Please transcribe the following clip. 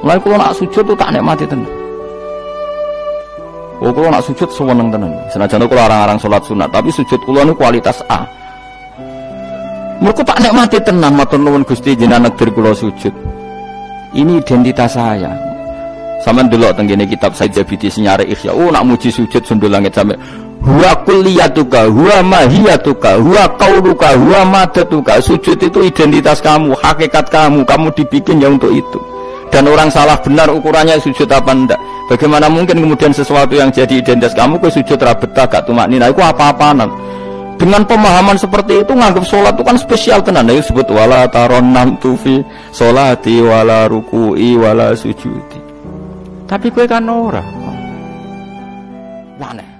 Mulai kalau nak sujud tuh tak nikmati tenan. Oh kalau nak sujud seneng tenan. Senajan kalau orang-orang sholat sunat, tapi sujud kulo ini kualitas A. Mereka tak nikmati tenan, matur nuwun Gusti jenengan negeri kulo sujud. Ini identitas saya. Sama dulu tenggine kitab Said Jabidi senyare ikhya. Oh nak muji sujud sundul langit sampai huwa kulliyatuka, huwa mahiyatuka, huwa qauluka, huwa madatuka. Sujud itu identitas kamu, hakikat kamu, kamu dibikin ya untuk itu dan orang salah benar ukurannya sujud apa enggak? Bagaimana mungkin kemudian sesuatu yang jadi identitas kamu ke sujud rabetah gak tumak nina itu apa-apaan dengan pemahaman seperti itu nganggap sholat itu kan spesial tenan. Nah, itu sebut wala taron nam tufi sholati wala ruku'i wala sujudi. Tapi gue kan ora. Aneh